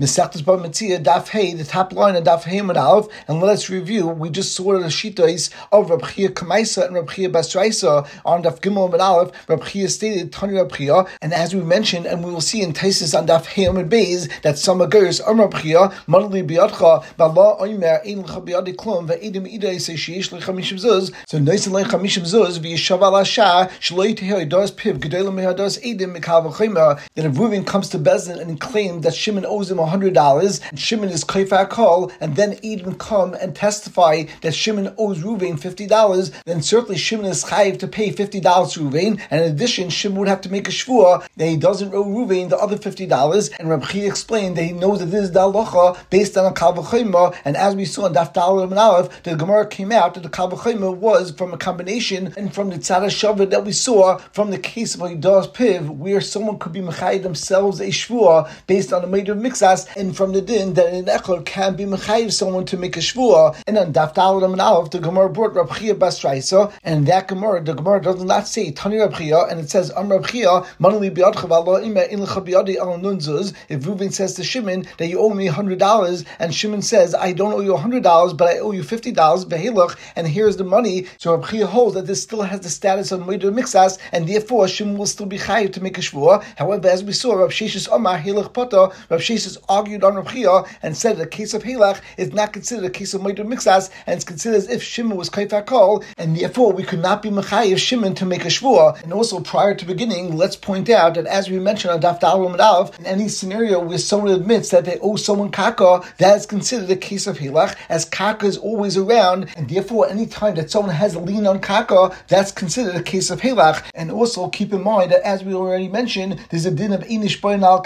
Mesachtes Bar Daf Hey, the top line of Daf Hey Aleph, and let us review. We just saw the shitois of Reb Chia Kamaisa and Reb Chia Basraisa on Daf Gimel and Aleph. Chia stated Tani Reb Chia, and as we mentioned, and we will see in Taisus on Daf Hey Amid Beis that some agers Am Reb Chia Madli biyotcha, Bala Oimer Ein Lecha Biadi Klum VeEdim Ida Yisei Sheish Lecha Mishim Zuz. So Nois Lecha Mishim Zuz VeYishav Al Asha Shloi Tehei Dos Piv Gedolim Mehados Edim Mikal V'Chaymer. Then if Reuven comes to Bezin and claimed that Shimon owes him a $100, and Shimon is Kaifa Kol, and then Eden come and testify that Shimon owes Ruvain $50, then certainly Shimon is Chayiv to pay $50 to Ruvain, and in addition, Shimon would have to make a Shvua that he doesn't owe Ruvain the other $50, and Rabbi explained that he knows that this is Dalacha based on a Kalvachimah, and as we saw in Daf Dalar and Aleph, the Gemara came out that the Kalvachimah was from a combination and from the Tzara Shavit that we saw from the case of Adas Piv, where someone could be Machai themselves a Shvua based on a major of Mixas and from the din that an echor can be mechayiv someone to make a shvua. And on Daf Dalam and Aleph, the Gemara brought Rab Chia Basraisa, and that Gemara, the Gemara does not say Tani Rab Chia, and it says Am Rab Chia Manali Biadchav Allah Ima In Biyadi Al Nunzuz. If Reuven says to Shimon that you owe me hundred dollars, and Shimon says I don't owe you hundred dollars, but I owe you fifty dollars, Behilach, and here's the money. So Rab Chia holds that this still has the status of Meidu Mixas, and therefore Shimon will still be chayiv to make a shvua. However, as we saw, Rab Sheshis Omar Hilach Pata, Rab Sheshis argued on Rav Chia and said that a case of Halach is not considered a case of Moedu Mixas, and it's considered as if Shimon was Kaifar Kol, and therefore we could not be Mechayiv Shimon to make a Shvua. And also, prior to beginning, let's point out that as we mentioned on Daf Dal Aleph, in any scenario where someone admits that they owe someone Kaka, that is considered a case of Halach, as Kaka is always around, and therefore any time that someone has a lien on Kaka, that's considered a case of Halach. And also keep in mind that as we already mentioned, there's a din of Inish Bain al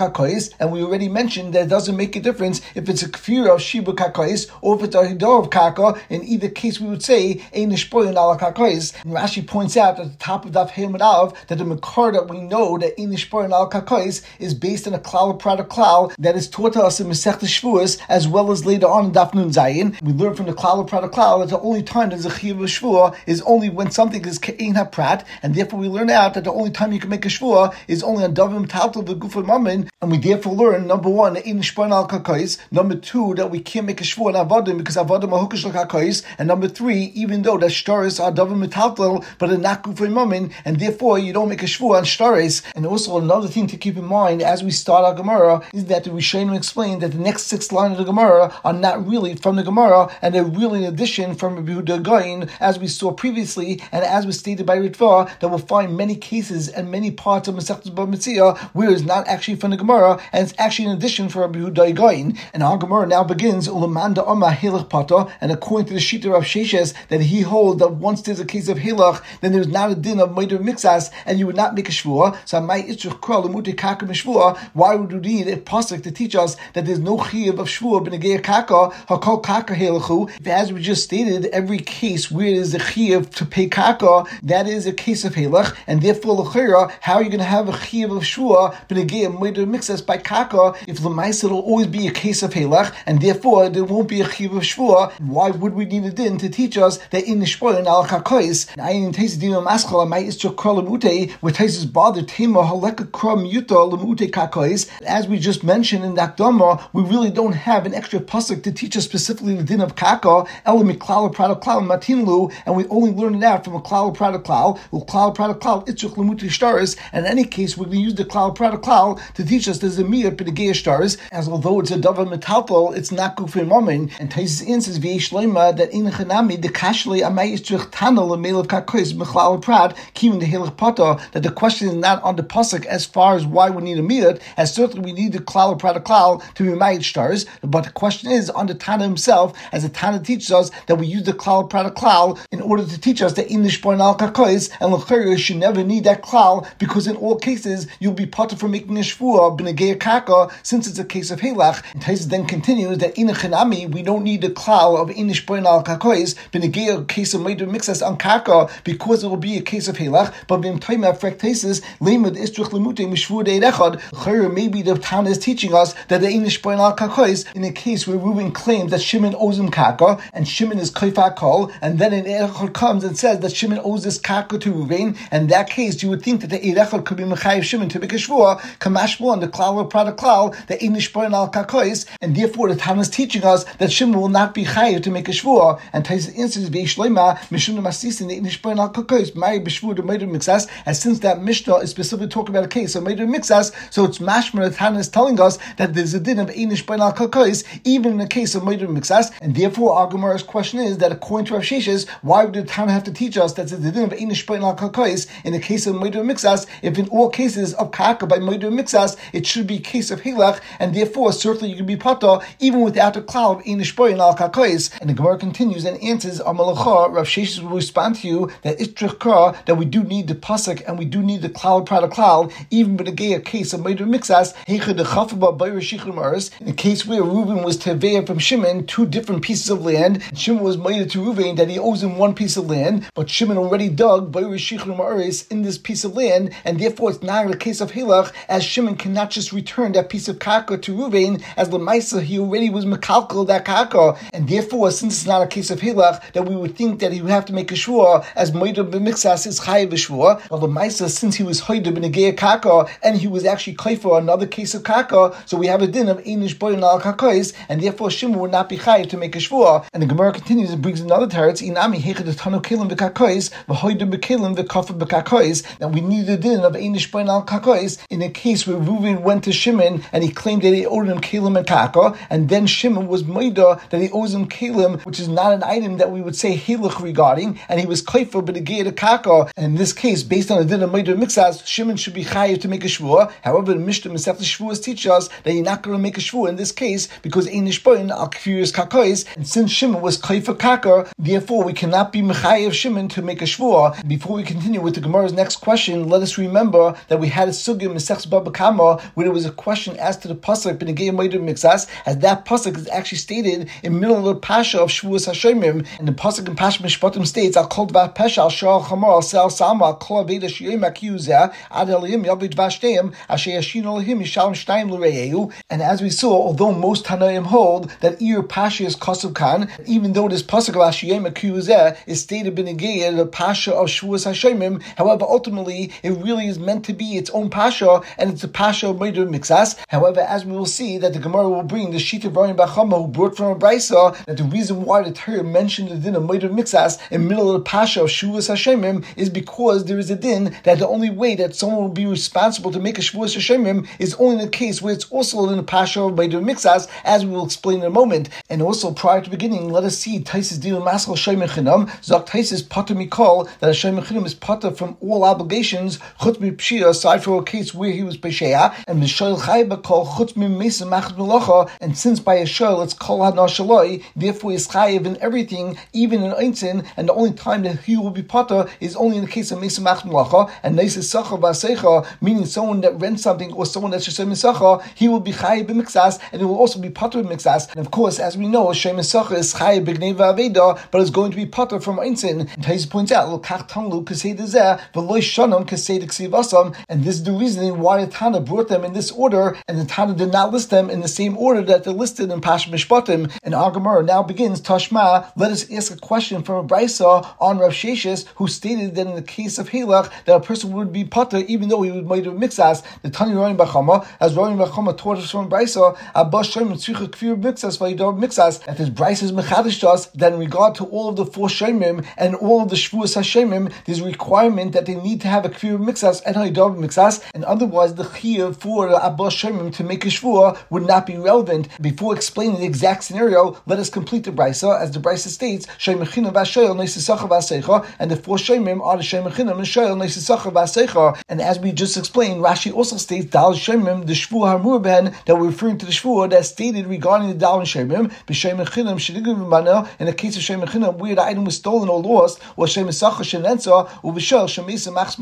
and we already mentioned that it doesn't make a difference if it's a kfir of shiba kakais or if it's a hidor of kaka. In either case, we would say ein nishpoyin ala kakais. And Rashi points out at the top of Daf Hemad Av that the makar that we know that ein nishpoyin ala kakais is based on a klal product klal that is taught to us in Masech Shavuos as well as later on in Daf Nun Zayin. We learn from the klal product klal that the only time there's a chiv of shvua is only when something is kein haprat, and therefore we learn out that the only time you can make a shvua is only on davim taltal v'gufay mammon, and we therefore learn number one ein nishpoyin al. Number two, that we can't make a shvur on avodim because avodim are hukish kakais. And number three, even though the shtaris are davim metaltel, but a not good for mammon, and therefore you don't make a shvur on shtaris. And also another thing to keep in mind as we start our Gemara is that the Rishonim explain that the next six lines of the Gemara are not really from the Gemara, and they're really an addition from Rabbi Huda as we saw previously, and as was stated by Ritva, that we'll find many cases and many parts of Masechtas Bava Metzia where it's not actually from the Gemara, and it's actually an addition for And our Gemara now begins Ulamanda Oma Hilach Pata, and according to the Shita of Sheshes, that he holds that once there's a case of Hilach, then there's not a din of Meider Mixas, and you would not make a Shvua. So my Itzrich Kral Kaka Mishvua, why would we need a pasuk to teach us that there's no Chiyav of Shvua B'Negei Kaka, Hakol Kaka Hilachu? As we just stated, every case where there's a Chiyav to pay Kaka, that is a case of Hilach, and therefore how are you going to have a Chiyav of Shvua B'Negei Meider Mixas by Kaka if Lemaisa will always be a case of Halach, and therefore there won't be a Chiv of Shvua. Why would we need a din to teach us that in the Shvua in Al Chakois, Ayin Tais Dino Maschal, Amai Istra Kol Lemute, where Tais bother Tema Haleka Kram Yuta Lemute Kakois. As we just mentioned in that Dhamma, we really don't have an extra pasuk to teach us specifically the din of Kaka, Elam Klal Matinlu, and we only learn it out from a Klal Prada Klal, Klal Prada Klal, Itzuk Shtaris, and in any case, we're going to use the Klal Prada to teach us there's a Miyat Pidagea Shtaris, as although it's a Dava metalpol, it's not for moment. And Taisus answers v'yesh loima that in chanami the kashli amayis trich tanel of kakois mechlal prad kimin the hilach pata that the question is not on the pasuk as far as why we need a miyut, as certainly we need the klal prad klal to be mayit stars, but the question is on the Tana himself, as the Tana teaches us that we use the klal prad klal in order to teach us that in the shpoin al kakois and lechayr should never need that klal because in all cases you'll be potter for making a shvua b'negei kaka since it's a case of halach. And Taisus then continues that in chinami we don't need the klal of inish boin al kakois a case of meidu mixas on kaka because it will be a case of halach. But bim toima frektesis lemud istruch lemute mishvu de echad. Maybe the town is teaching us that the inish boin al kakois in a case where Reuben claims that Shimon owes him kaka and Shimon is koifa kol, and then an echad comes and says that Shimon owes this kaka to Reuben. And that case, you would think that the echad could be mechayiv Shimon to be a shvua kamash on the klal of product klal the inish Al Kakois, and therefore the Tana is teaching us that Shimon will not be chayiv to make a shvua. And Taisa answers Veishloima Mishum Masisin the Shpoin al Kakois Mari B'Shvua to Meidu Mixas. And since that Mishnah is specifically talking about a case of Meidu Mixas, so it's mashma the Tana is telling us that there's a din of Shpoin al Kakois even in the case of Meidu Mixas. And therefore our Gemara's question is that according to Rav Sheshes, why would the Tana have to teach us that the din of Shpoin al Kakois in the case of Meidu Mixas if in all cases of Kaka by Meidu Mixas it should be a case of Hilach and therefore certainly you can be pata even without a cloud in Ishboyin al Kakois. And the Gemara continues and answers Amalacha, Rav Sheshes will respond to you that Itrichka, that we do need the pasuk and we do need the cloud of cloud, even in a case of Meidu Mixas, in the case where Reuben was Teveah from Shimon, two different pieces of land. Shimon was made to Reuben that he owes him one piece of land, but Shimon already dug in this piece of land, and therefore it's not a case of Hilach, as Shimon cannot just return that piece of kaka to Ruvain, as Lamaisa, he already was Mekalkal that kaka, and therefore, since it's not a case of Hilach, that we would think that he would have to make a shvua, as Moida b'mixas is Chayiv shvua, but Lamaisa, since he was Hoida b'negea kaka, and he was actually for another case of kaka, so we have a din of Einish Boyan al kakais, and therefore Shimon would not be Chayiv to make a shvua. And the Gemara continues and brings another teretz, Inami hechad tano kelim v'kakais, v'hoida b'kelim v'kafa b'kakais, that we need the din of Einish Boyan al kakais in a case where Reuven went to Shimon and he claimed that he owed him Kalim and Taka, and then Shimon was Maida that he owes him Kalim, which is not an item that we would say Hilach regarding, and he was Kaifa but a Kaka. And in this case, based on the din of Maida Mixas, Shimon should be Chayiv to make a Shvua. However, the Mishnah Mesef Shvuas teach us that you're not going to make a Shvua in this case because Einish Boin al Kfirius Kakais, and since Shimon was Kaifa Kaka, therefore we cannot be Mechayiv Shimon to make a Shvua. Before we continue with the Gemara's next question, let us remember that we had a Sugim Mesech Baba Kama where there was a question as to the pasuk b'negei moedim mixas, as that pasuk is actually stated in middle of the pasha of Shavuos Hashemim, and the pasuk in Pasha Mishpatim states, "Al kol dvar pesha al shal chamor al sel salma al kol aveda shiyim akiyuzeh ad eliyim yavid vashteim asher yashin l'reyehu." And as we saw, although most Tanaim hold that Ir Pasha is Kosuv Khan, even though this pasuk of Ashiyim akiyuzeh is stated b'negei the pasha of Shavuos Hashemim, however, ultimately it really is meant to be its own pasha, and it's a pasha of Moedim mixas. However, as we will see, that the Gemara will bring the sheet of Ryan Bachama, who brought from a Brisa, that the reason why the Torah mentioned the din of Moedim mixas in middle of the pasha of Shavuos Hashemim is because there is a din that the only way that someone will be responsible to make a Shavuos Hashemim is only in the case where it's also in the pasha of Moedim mixas, as we will explain in a moment. And also, prior to beginning, let us see Taisis deal Maskal Shem Chinam, Zok Taisis Potter Mikol, that a Shem is Potter from all obligations, Chut Pshia, aside from a case where he was Pesheya, and Mishoil Chayba Kol Chut Mesa Machad Melacha, and since by a Shoil it's Kol Hanashaloi, therefore is Chayiv in everything, even in Einzin, and the only time that he will be Potter is only in the case of Mesa Machad Melacha, and Nesa Sacha meaning someone that rents something or someone that's Shem Sacha, he will be Chayiv Mixas, and he will also be Potter in Mixas. And of course, as we know, Shem Sacha is Chayiv B'gneva Aveda, but is going to be Potter from Einzin. And Tais points out, Lokach Tanglu Kasei Dezeh, Veloy Shanam Kasei Ksivasam, and this is the reasoning why the Tana brought them in this order, and the Tana did not list them in the same order that they're listed in Pash Mishpatim. And Our now begins Tashma. Let us ask a question from a Brisa on Rav Sheshes, who stated that in the case of Halach, that a person would be Potter even though he would might have mixed mixas. The Tani Roin Bachama, as Roin Bachama taught us from Brisa, Abba Shem Tzricha Kvir Mixas Vaidor Mixas, that this Brisa is Mechadish to us that in regard to all of the four Shemim and all of the Shvuas Hashemim, there's a requirement that they need to have a Kvir Mixas and Haidor Mixas, and otherwise the Chiyah for Abba Shemim to make a Would not be relevant. Before explaining the exact scenario, let us complete the Brisa, as the Brisa states, and the four Shemim are the Shemechina and Vasecha. And as we just explained, Rashi also states Dal Shemim, the Shvua Hamur Ben, that we're referring to the Shvua that stated regarding the Dal Shemim, B'Shemechinam Shedigim in the case of Shemechinam, where the item was stolen or lost, or Shemesacha Shenenza, or Vishal Shemisa Machs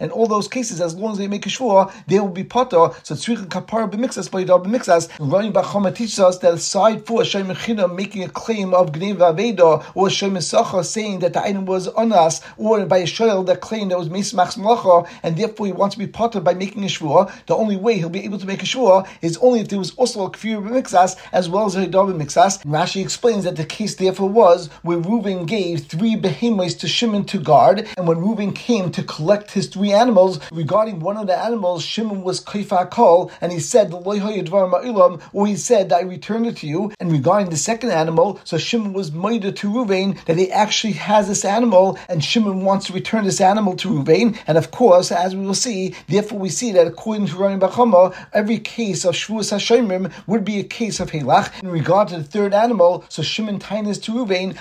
and all those cases, as long as they make a Shvua, they will be potter. So Tzricha Kapara B'Mixas, B'Yidar B'Mixas, Rami Bachama teaches us that aside for Shemechinam making a claim of Gnev Aveda, or Shemesacha saying that the item was on us, or by a Shoel that claimed that was Mesa Machs Malacha, and therefore he wants to be potter by making a Shvua, the only way he'll be able to make a Shvua is only if there was also a Kfir B'Mixas, as well as a Hidar B'Mixas. Rashi explains that the case therefore was where Reuven gave three behemoths to Shimon to guard, and when Reuven came to collect his three animals, regarding one of the animals, Shimon was Kaifa Kol, and he said, the or he said that I returned it to you. And regarding the second animal, so Shimon was Maida to Ruvain that he actually has this animal, and Shimon wants to return this animal to Ruvain. And of course, as we will see, therefore we see that according to Rami Bachama, every case of Shavuos Hashemim would be a case of Helach. In regard to the third animal, so Shimon Tainis to Ruvain,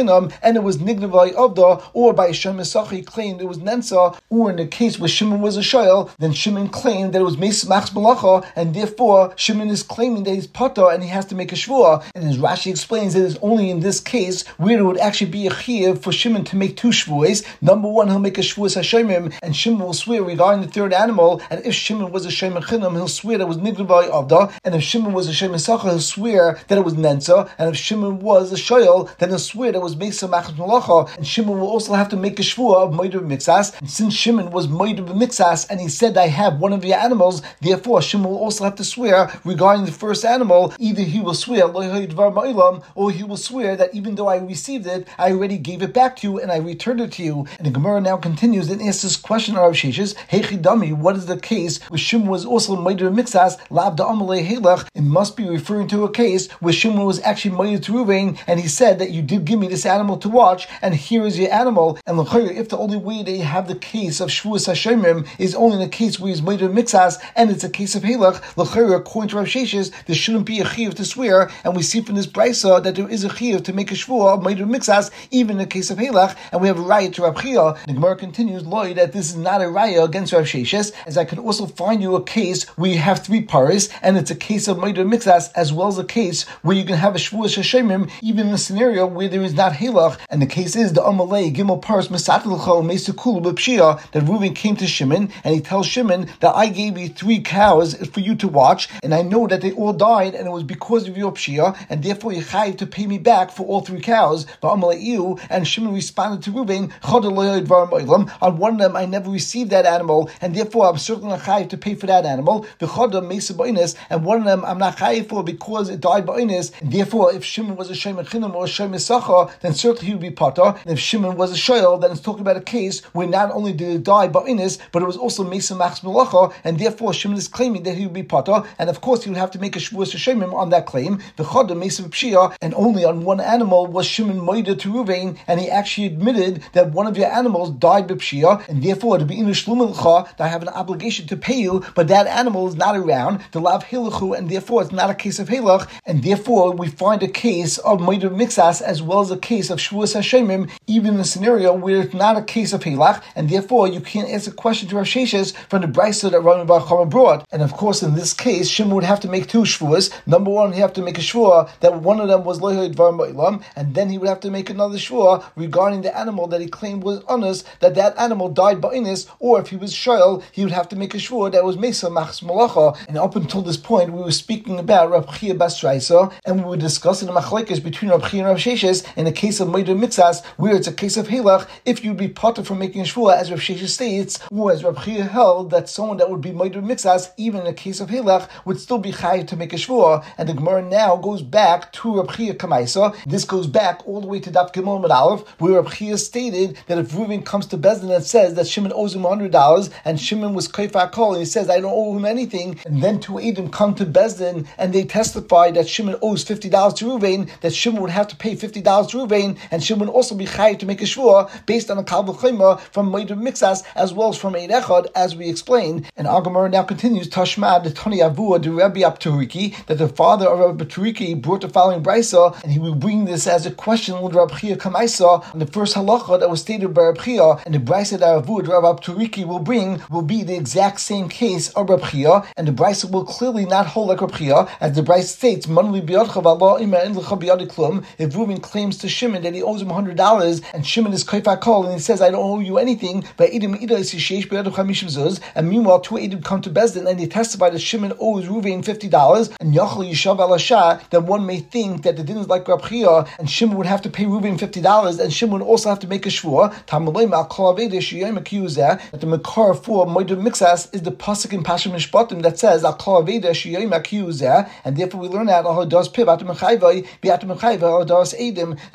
Chinam, and it was Nignavai Avda, or by Shem Sachi claimed it was Nensa, or in the case where Shimon was a Shoyal, then Shimon claimed that it was Mes Machs Malacha, and therefore Shimon is claiming that he's Pata and he has to make a Shvua. And as Rashi explains, it is only in this case where it would actually be a Chiv for Shimon to make two Shvuas. Number one, he'll make a Shvuas Hashemim, and Shimon will swear regarding the third animal, and if Shimon was a Shem Chinam, he'll swear that it was Nignavai Avda, and if Shimon was a Shem Sacha, he'll swear that it was Nensa, and if Shimon was a Shoyal, then he'll swear that it was Mesa Machas Malacha, and Shimon will also have to make a Shvua of Moidu Mixas, and since Shimon was Moidu Mixas, and he said, I have one of your animals, therefore Shimon will also have to swear regarding the first animal, either he will swear, or he will swear that even though I received it, I already gave it back to you and I returned it to you. And the Gemara now continues and asks this question of Sheshes, Hechidami, what is the case where Shimon was also Moidu Mixas, Lab Amalei Helach? It must be referring to a case where Shimon was actually Moidu Ruvain, and he said that you did give me this animal to watch, and here is your animal. And if the only way they have the case of Shavuos Hashemim is only in a case where he's made of mixas, and it's a case of Halach, according to Rav Sheshes, there shouldn't be a chiv to swear, and we see from this brisa that there is a chiv to make a shvua of of mixas, even in the case of Halach, and we have a riot to Rav Chia. The Gemara continues, Lloyd, that this is not a riot against Rav Sheshes, as I can also find you a case where you have three paris, and it's a case of made mixas, as well as a case where you can have a Shavuos Hashemim, even in a scenario where there is not Halach, and the case is the Amalei Gimel Paris Mesatilcho Mesukul B'Pshia that Reuven came to Shimon and he tells Shimon that I gave you three cows for you to watch, and I know that they all died, and it was because of your Pshia, and therefore you have to pay me back for all three cows. But I'm like you, and Shimon responded to Reuven, on one of them I never received that animal, and therefore I'm certainly not chayiv to pay for that animal. And one of them I'm not chayiv for because it died by and therefore if Shimon was a Shem Chinim or a Shem Sacha, then certainly he would be Potter. And if Shimon was a Shoyal, then it's talking about a case where not only did it die by but it was also Mesa Machs Melacha, and therefore Shimon is claiming that he would be Potter, and of course he would have to make a Shavuos Shemim on that claim. The Chada Mesa Pshia, and only on one animal was Shimon Moida to Ruvain, and he actually admitted that one of your animals died by Pshia, and therefore to be in a that I have an obligation to pay you, but that animal is not around, the Lav Hilachu, and therefore it's not a case of Hilach, and therefore we find a case of Moida Mixas as well as a case of Shavuos Hashemim, even in a scenario where it's not a case of Hilach, and therefore you can't ask a question to Rav Sheshes from the Brisa that Rami Bar brought. And of course, in this case, Shimon would have to make two Shavuos. Number one, he have to make a Shvua that one of them was Dvar Ma'ilam, and then he would have to make another Shvua regarding the animal that he claimed was honest, that that animal died by Innis, or if he was Shoyal, he would have to make a Shvua that was Mesa Machs Malacha. And up until this point, we were speaking about Rav Chia Bas and we were discussing the machlekes between Rav Chia and Rav Sheshes in the case of Meidu Mitzas, where it's a case of Halach, if you'd be potter from making a Shvua, as Rav Sheshes states, or as Rav Chia held, that someone that would be Meidu Mitzas, even in the case of Halach, would still be Chai to make a Shvua. And the Gemara now goes back to Rav Chia Kamaisa. This goes back all the way to Daf Gimel Med Aleph, where Chia stated that if Reuven comes to Bezdin and says that Shimon owes him $100, and Shimon was Kaifar Kol, and he says, I don't owe him anything, and then two Edom come to Bezdin, and they testify that Shimon owes $50 to Reuven, that Shimon would have to pay $50 to Reuven, and Shimon would also be Chai to make a Shvua based on a Kabul from Moed Mixas, as well as from Eid Echad, as we explained. And Agamar now continues, The Tani Avua, the Rabbi Apturiki, that the father of Rabbi Apturiki brought the following Brisa, and he will bring this as a question with Rabbi Chia Kamaisa, the first halacha that was stated by Rabbi Chia, and the Brisa that Avua, Rabbi Apturiki will bring, will be the exact same case of Rabbi Chia, and the Brisa will clearly not hold like Rabbi Chia, as the Brisa states, if Reuven claims to Shimon that he owes him $100, and Shimon is kaifak kol, and he says, I don't owe you anything, but is and meanwhile two Edim come to Bezdin and they testify that Shimon owes Ruvain $50, and Yachal Yishav Alasha, then one may think that the din is like Rab Chia, and Shimon would have to pay Ruvain $50, and Shimon would also have to make a Shvua, that the Makar for Moedim Mixas is the Pasuk in Pasha Mishpatim that says, al and therefore we learn that al does that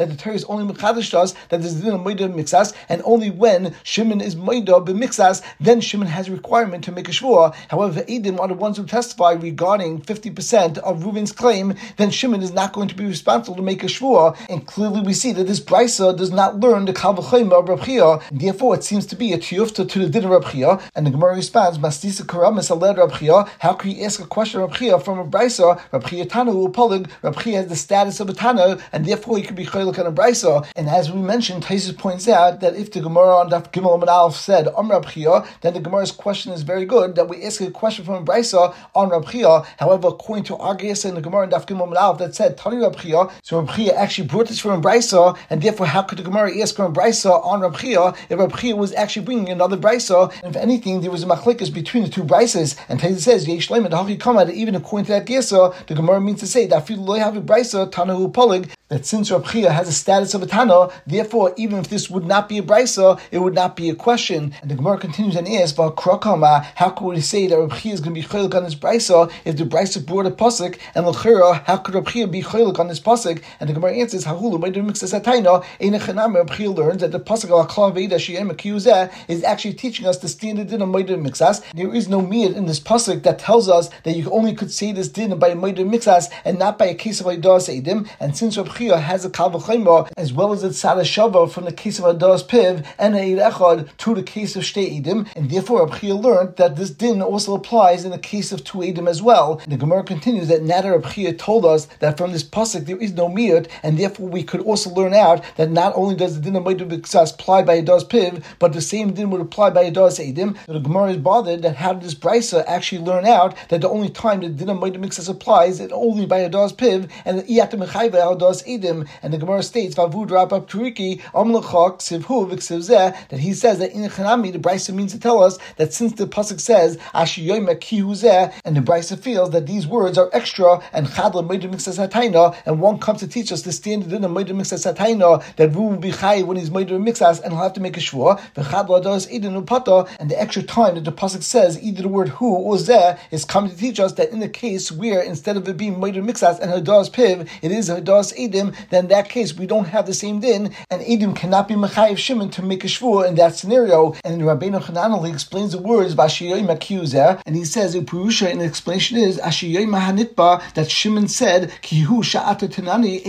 the Torah is only Mechadish does, that a din of Moedim Mixas, and only when Shimon is Moida b'mixas, then Shimon has a requirement to make a shvua. However, Edim are the ones who testify regarding 50% of Reuven's claim, then Shimon is not going to be responsible to make a shvua. And clearly we see that this brisa does not learn the kalvachayim of Rabchia. Therefore, it seems to be a tiyufta to the din of Rabchia. And the Gemara responds, Mastisa karamis aled Rabchia. How can you ask a question of Rabchia from a brisa? Rabchia Tanu Polig. Rabchia has the status of a Tana, and therefore he could be chaylik on a brisa. And as we mentioned, Taisus points out that if the Gemara on Daf Gimel Aleph said Om Rabchia, then the Gemara's question is very good. That we ask a question from a brisa on Rabchia. However, according to Argias and the Gemara in Daf Gimel Aleph that said Tani Rabchia, so Rabchia actually brought this from brisa, and therefore how could the Gemara ask from brisa on Rabchia if Rabchia was actually bringing another brisa? And if anything, there was a machlikas between the two brises. And Taisus says Yesh Leim and Hachi Kamad. Even according to that Gesa, the Gemara means to say that if you have a brisa Tanahu Polig that since Rab Chia has a status of a Tana, therefore, even if this would not be a Brisa, it would not be a question. And the Gemara continues and asks, how could we say that Rab Chia is going to be On this Brisa if the Brisa brought a Pasuk, and Lachira, how could Chia be Chaylik on this Pasuk? And the Gemara answers, Hahulu, by the Mixas Ataina, Eina Chanam, learns that the Pasuk al Akla Veda Shiyem Akiyuzeh is actually teaching us the standard din of Maidah Mixas. There is no miyad in this Pasuk that tells us that you only could say this din by Maidah Mixas and not by a case of Aidah Seidim. And since Chia has a Kalvachayma, as well as its Sadashava from the case of Adas Piv and Echad to the case of Shtei Edim, and therefore Chia learned that this din also applies in the case of two Edim as well. The Gemara continues that Nada Rab Chia told us that from this pasuk there is no miyut, and therefore we could also learn out that not only does the din of Maidu apply by Adas Piv, but the same din would apply by Adas Edim. The Gemara is bothered that how did this Brisa actually learn out that the only time the din of Maidu applies is only by Adas Piv, and the Iyatim Adas Edim, and the Gemara states, Vavud Rabab Turiki, Omlachok, Sivhu, Viksivzeh, that he says that in the Chanami, the Brisa means to tell us that since the Pasuk says, Ashiyoyma Kihuzeh, and the Brisa feels that these words are extra, and Chadla Hataina, and one comes to teach us the standard in the Mixas Hataina, that Ru will be Chai when he's Moedim Mixas, and he'll have to make a Shvua, V'chadla does Eden Upata, and the extra time that the Pasuk says, either the word who or Zeh, is coming to teach us that in the case where instead of it being Moedim Mixas and Hadas Piv, it is Hadas Edim, then in that case we don't have the same din, and Edim cannot be Mechayiv Shimon to make a shvur in that scenario. And Rabbeinu Hananel explains the words Vashiyoy Makiuzer, and he says Purusha, and the explanation is Ashiyoy Mahanitba that Shimon said Kihu Tanani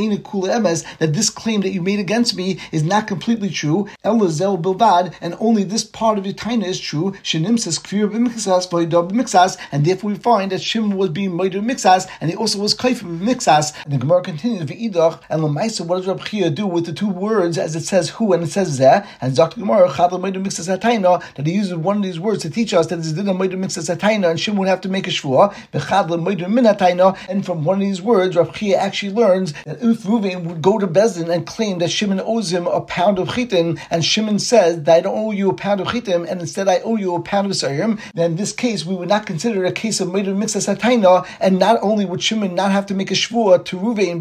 that this claim that you made against me is not completely true. Elazel Bilbad, and only this part of your taina is true. Shinim says Kvir b'mixas b'mixas, and therefore we find that Shimon was being made mixas, and he also was kaif b'mixas. And the Gemara continues v'Idach and so what does Rab do with the two words as it says who and it says zeh? And Dr. Gemara, chadal murdered mixas hataina that he uses one of these words to teach us that this didn't made mixes hataina and Shimon would have to make a shvua. And from one of these words, Rab Chia actually learns that if Ruvain would go to Bezdin and claim that Shimon owes him a pound of chitin, and Shimon says that I don't owe you a pound of chitin, and instead I owe you a pound of sarim, then in this case we would not consider it a case of made mixes hataina, and not only would Shimon not have to make a shvua to Ruvain,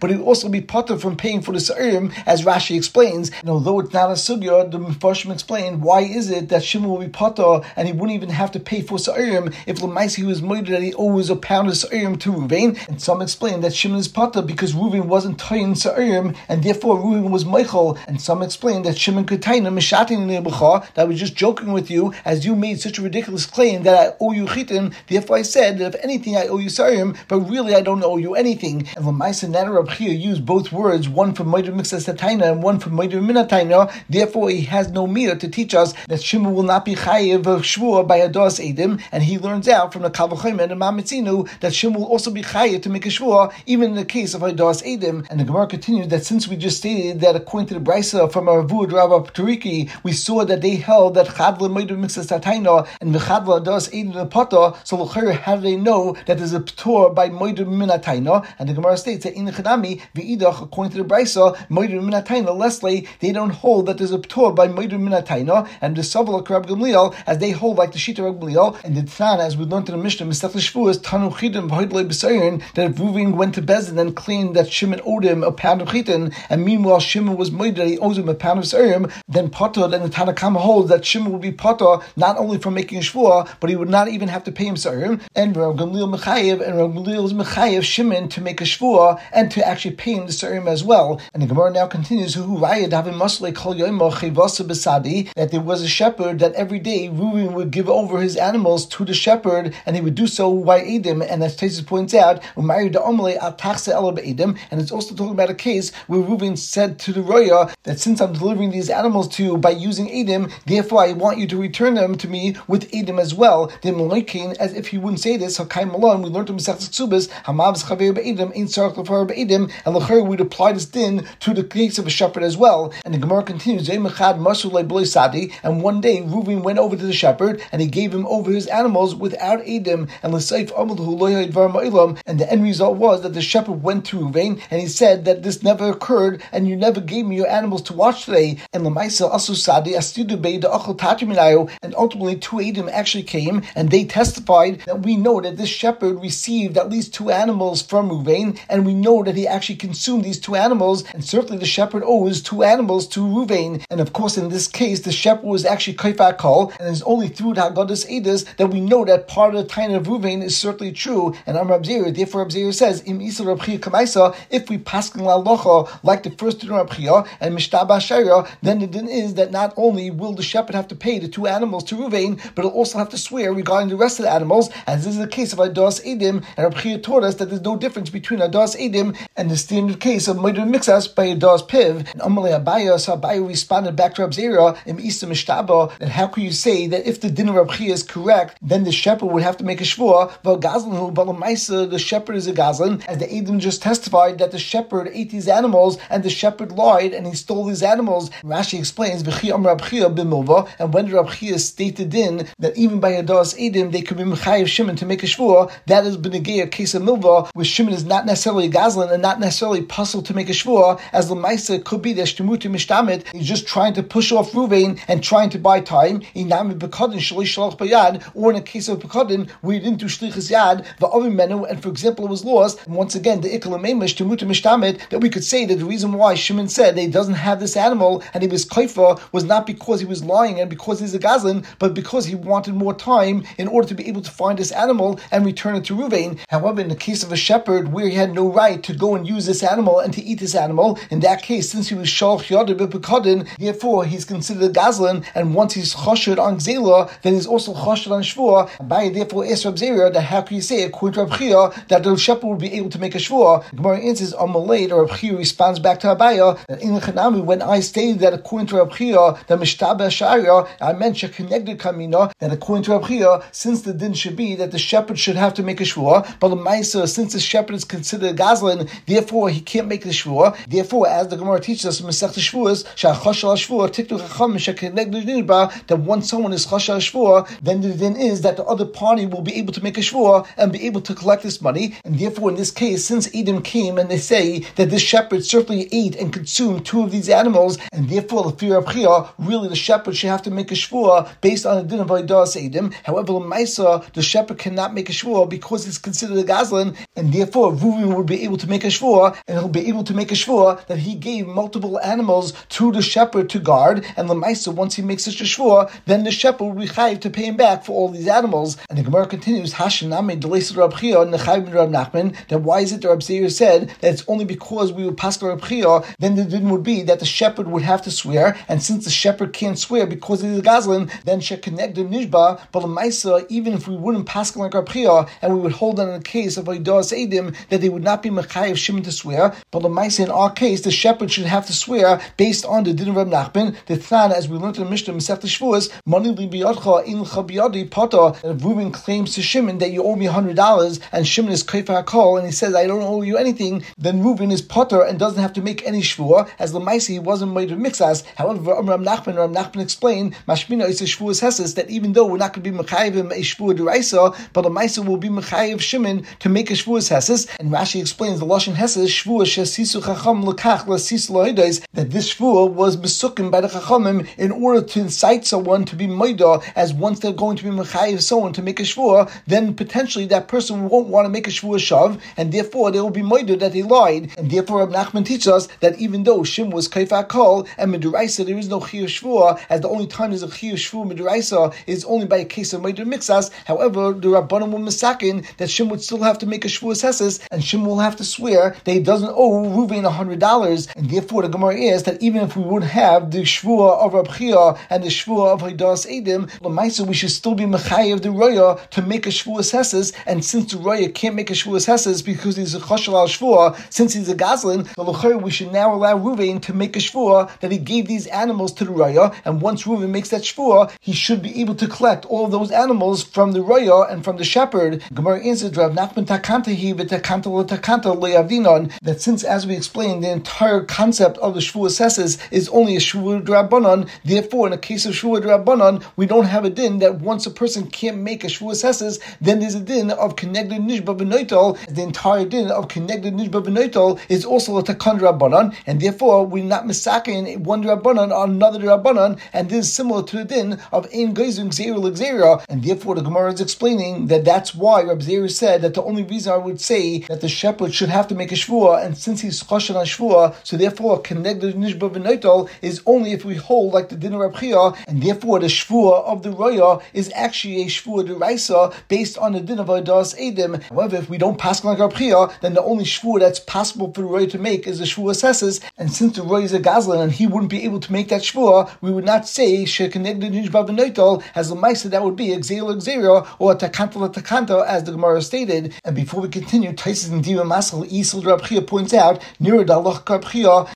but he would also be potter from paying for the Sa'irim, as Rashi explains. And although it's not a sugya, the Mephoshim explain why is it that Shimon will be potter and he wouldn't even have to pay for Sa'irim if Lamaisi was murdered that he owes a pound of Sa'irim to Ruvain. And some explain that Shimon is potter because Ruvain wasn't tying Sa'irim and therefore Ruvain was Michael. And some explain that Shimon could him Mishatin that I was just joking with you as you made such a ridiculous claim that I owe you chitin. Therefore I said that if anything I owe you Sa'irim, but really I don't owe you anything. And Lamaisa Nana Rabchia used both words, one from Moedim Mixas Taina and one from Moedim Minataina. Therefore, he has no mir to teach us that Shimon will not be chayiv of shvur by Ados Edim, and he learns out from the Kavachim and the Mamitzinu that Shimon will also be chayiv to make a shvur, even in the case of Ados Edim. And the Gemara continues that since we just stated that according to the Brisa from our Vud Rabba Turiki, we saw that they held that Chadla Moedim Mixas Taina and V'chadla Ados Edim the Pata, so how do they know that there's a Ptor by Moedim Minataina? And the Gemara states that in the Chadami, V'idach, according to the Brisa, Moidu Minataina, Leslie, they don't hold that there's a Ptor by Moidu Minataina, and the Savala Rab Gamliel, as they hold like the Shita Gamliel, and the As we learned in the Mishnah, Mistach Shvuas, Tanu Chidim, V'hoidle B'sayin, that Ruvin went to Bezin and claimed that Shimon owed him a pound of Chitin, and meanwhile Shimon was Moidu that he owes him a pound of Sarim, then Potter, then the Tanakama holds that Shimon would be Potter not only for making Shvua, but he would not even have to pay him Sarim, and Rab Gamliel Mechayev, and Rab Gamliel is Mechayev Shimon to make a Shvua, and and to actually pay him the serim as well. And the Gemara now continues, Who that there was a shepherd that every day Reuven would give over his animals to the shepherd, and he would do so by Edim. And as Tesis points out, and it's also talking about a case where Reuven said to the Roya that since I'm delivering these animals to you by using Edim, therefore I want you to return them to me with Edim as well. As if he wouldn't say this, Hakai Malon, we learned from Mesech Ksubas, Hamav's Chaver Be'edim, Ein Sarach Lefar Be'edim, and Lechir would apply this din to the case of a shepherd as well. And the Gemara continues, and one day Reuven went over to the shepherd and he gave him over his animals without Edim, and and the end result was that the shepherd went to Reuven and he said that this never occurred and you never gave me your animals to watch today. And Lamaisa also Sadi and ultimately two Edim actually came and they testified that we know that this shepherd received at least two animals from Ruvain, and we know that he actually consumed these two animals, and certainly the shepherd owes two animals to Ruvain, And of course, in this case, the shepherd was actually Kaifat Kol, and it's only through the Haggadah's Edis that we know that part of the time of Ruvain is certainly true. And Amr Abzir, therefore Abzir says, Im Kamaisa, if we paskin la locha, like the first din Rabchia and Mishtaba Sharia, then the din is that not only will the shepherd have to pay the two animals to Ruvain, but he'll also have to swear regarding the rest of the animals, as this is the case of Adas Edim, and Rabchia taught us that there's no difference between Adas Edim and the standard case of Moeder Mixas by Adas Piv. And Amalei Abaya, so Abaya responded back to Rabzera in Isa Mishtaba, and how can you say that if the din of Rabchia is correct, then the shepherd would have to make a shvua, but Gazlan, the shepherd is a Gazlan, as the Edim just testified that the shepherd ate these animals and the shepherd lied and he stole these animals. Rashi explains, and when Rabchia stated in that even by Adas Edim they could be Mechayiv Shimon to make a shvua, that is a case of Milva, where Shimon is not necessarily a Gazlan and not necessarily puzzled to make a shvua, as the Maisa could be the Shtemutu Mishtamit, he's just trying to push off Ruvain and trying to buy time, or in a case of Pekadin, where he didn't do Shlichus Yad, the other menu, and for example it was lost, once again, the Ikalamemish, Temutu Mishtamit, that we could say that the reason why Shimon said that he doesn't have this animal and he was Kaifa was not because he was lying and because he's a Gazlan, but because he wanted more time in order to be able to find this animal and return it to Ruvain. However, in the case of a shepherd where he had no right to go and use this animal and to eat this animal, in that case, since he was Shalch Yodah B'Pekadin, therefore he's considered a Gazlan, and once he's Choshed on Gzela, then he's also Choshed on Shvua. Therefore, asked Rab that how can you say, according to Rab Chia, that the shepherd would be able to make a Shvua? Gemara answers, on Malay, or Rab Chia responds back to Abaya, that in the Chanami, when I stated that according to Rab Chia, the Mishtaba Sharia, I meant connected Kamina, that according to Rab Chia, since the din should be that the shepherd should have to make a Shvua, but the Maisa, since the shepherd is considered a Gazlan, therefore he can't make the Shvua. Therefore, as the Gemara teaches us in Masech Shvuas, Shachosh al Shvua, Tiktu Chacham, that once someone is Chasha Shvua, then the din is that the other party will be able to make a Shvua and be able to collect this money. And therefore, in this case, since Edom came and they say that this shepherd certainly ate and consumed two of these animals, and therefore the fear of Chia, really the shepherd should have to make a Shvua based on the din of Idas Edom. However, Maisa, the shepherd cannot make a Shvua because it's considered a Gazlan, and therefore Reuven would be able to make a Shvua, and he'll be able to make a Shvua that he gave multiple animals to the shepherd to guard, and the Maisa, once he makes such a Shvua, then the shepherd will be chayiv to pay him back for all these animals. And the Gemara continues, Hashanami Delis Rab Chia Nechayiv Rab Nachman. Then why is it that Rab Zeir said that it's only because we will pass Rab Chia, then the din would be that the shepherd would have to swear, and since the shepherd can't swear because it is a Gazlan, then Shekineg the Nishba, but the Maisa, even if we wouldn't pass like Rab Chia, and we would hold on the case of Idas Edim, that they would not be Mechayiv Shimon to swear, but the Maisa in our case, the shepherd should have to swear based on the din of Rab Nachman, the Than, as we learned in the Mishnah, Masech Shavuos, Mani Libiyadcha in Chabiyadi Pata, and Reuben claims to Shimon that you owe me hundred dollars, and Shimon is Kaifa Hakol, and he says I don't owe you anything, then Reuben is Potter and doesn't have to make any shvua, as Lamaisi he wasn't made of mixas. However, Ram Nachman, Ram Nachman explained, Mashmina is a shvuas heses that even though we're not going to be mechayivim a shvua deraisa, but the Maisa will be mechayiv Shimon to make a shvuas heses. And Rashi explains the lashon heses shvua shesisu chacham lekach lasis that this shvua was mesukim by the chachamim in order to incite someone to be maida, as once they're going to be mechayiv someone to make a shvua, then potentially that person won't want to make a shvua shav, and therefore they will be maida that they lied. And therefore, Rab Nachman teaches us that even though Shim was kaifak kol and meduraisa, there is no chiyuv shvua, as the only time there's a chiyuv shvua meduraisa is only by a case of maida mixas. However, the Rabbanim were misakin that Shim would still have to make a shvua seses, and Shim will have to swear that he doesn't owe Ruvain a $100. And therefore, the Gemara is that even if we would have the Shvua of Rabchia and the Shvua of Haidas Edim, Lamaisa, we should still be Mechayev the Roya to make a Shvua Hesses. And since the Roya can't make a Shvua Hesses because he's a Choshal al Shvua, since he's a Gazlin, we should now allow Ruvain to make a Shvua that he gave these animals to the Roya. And once Ruvain makes that Shvua, he should be able to collect all those animals from the Roya and from the shepherd. Gemara answers Rav Nachman Takantahi v'Takanta that since, as we explained, the entire concept of the Shvua Hesses is only a Shvua Drabanan, therefore, in a case of Shvua Drabanan, we don't have a din that once a person can't make a Shvua Hesses, then there's a din of connected Nishba Benoital. The entire din of connected Nishba Benoital is also a Takan Rabbanan, and therefore we're not misaking one Rabbanan on another Rabbanan, and this is similar to the din of Ein Geizung Zera and therefore the Gemara is explaining that that's why Rab Zera said that the only reason I would say that the shepherd should have to make a Shvua, and since he's Choshen on Shvua, so therefore connected Nishba Benoital is only if we hold like the din of Rab Chia, and therefore the Shvua of the Roya is actually based on the din of Adas Edim. However, if we don't pass like Rab Chia, then the only Shvua that's possible for the Roya to make is the Shvua Sesses, and since the Roya is a Gazlan and he wouldn't be able to make that Shvua, we would not say connected Nishba Benoital as the Maisa that would be Exela Exera or Takanta Takanta as the Gemara stated. And before we continue, Taisis and Diva Masal Isel Rab Chia points out, Rab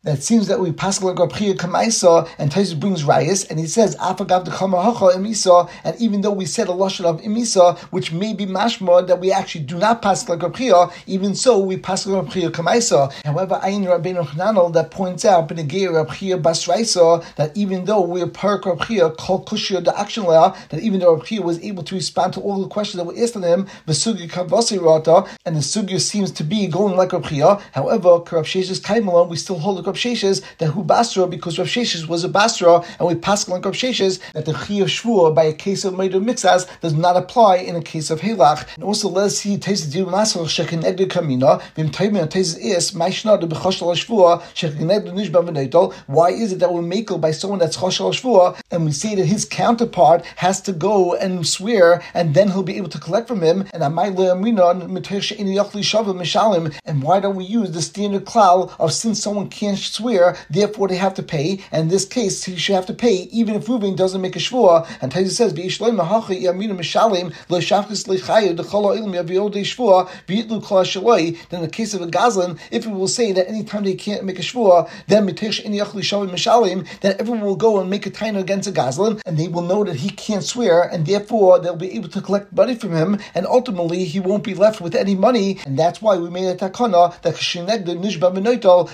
that seems that we pass like Rab Chia Kamaisa, and Taisis brings Rayas, and he says, Afagav the Kamahacha Imisa, and even though we said a Lashon of Imisa, which may be mashma that we actually do not pass like Rab Chia, even so we pass like Rab Chia Kamaisa. However, Ayin Rabbeinu Chananel that points out Benegir Rab Chia Basraisa that even though we're Parak Rab Chia, Kol Kushia the action law, that even though Rabchia was able to respond to all the questions that were asked of him, Vesugya Kavasi Rata, and the Sugya seems to be going like Rab Chia. However, Rab Sheshes Kaimalon, we still hold Rab Sheshes that who Basra because Rav Sheshes was a Basra, and we pass like Rav Sheshes that the Chi of Shvur by a case of Meidu Mixas does not apply in a case of Helach. And also let us see Tesis Dim Masal Shekinegdu Kamina, Vim Taimim Tesis Is, Maishna de Bechoshal Shvur, Shekinegdu Nishba Venetel. Why is it that we're makel by someone that's Choshal Shvur, and we say that his counterpart has to go and swear, and then he'll be able to collect from him, and Amai Le'aminon, Metesh Ini Yachli Shavim Mishalim, and why don't we use the standard klal of since someone can't swear, therefore they have to pay, and in this case he should have to pay even if Reuven doesn't make a shvua. And Taisa says, "V'ishloim mahachi yaminu mishalim lo shafkas lechayu decholo ilim yaviode shvua v'yitlu kol shaloi." Then in the case of a gazlan, if we will say that anytime they can't make a shvua, then then everyone will go and make a taina against a gazlan, and they will know that he can't swear, and therefore they'll be able to collect money from him, and ultimately he won't be left with any money, and that's why we made a takana that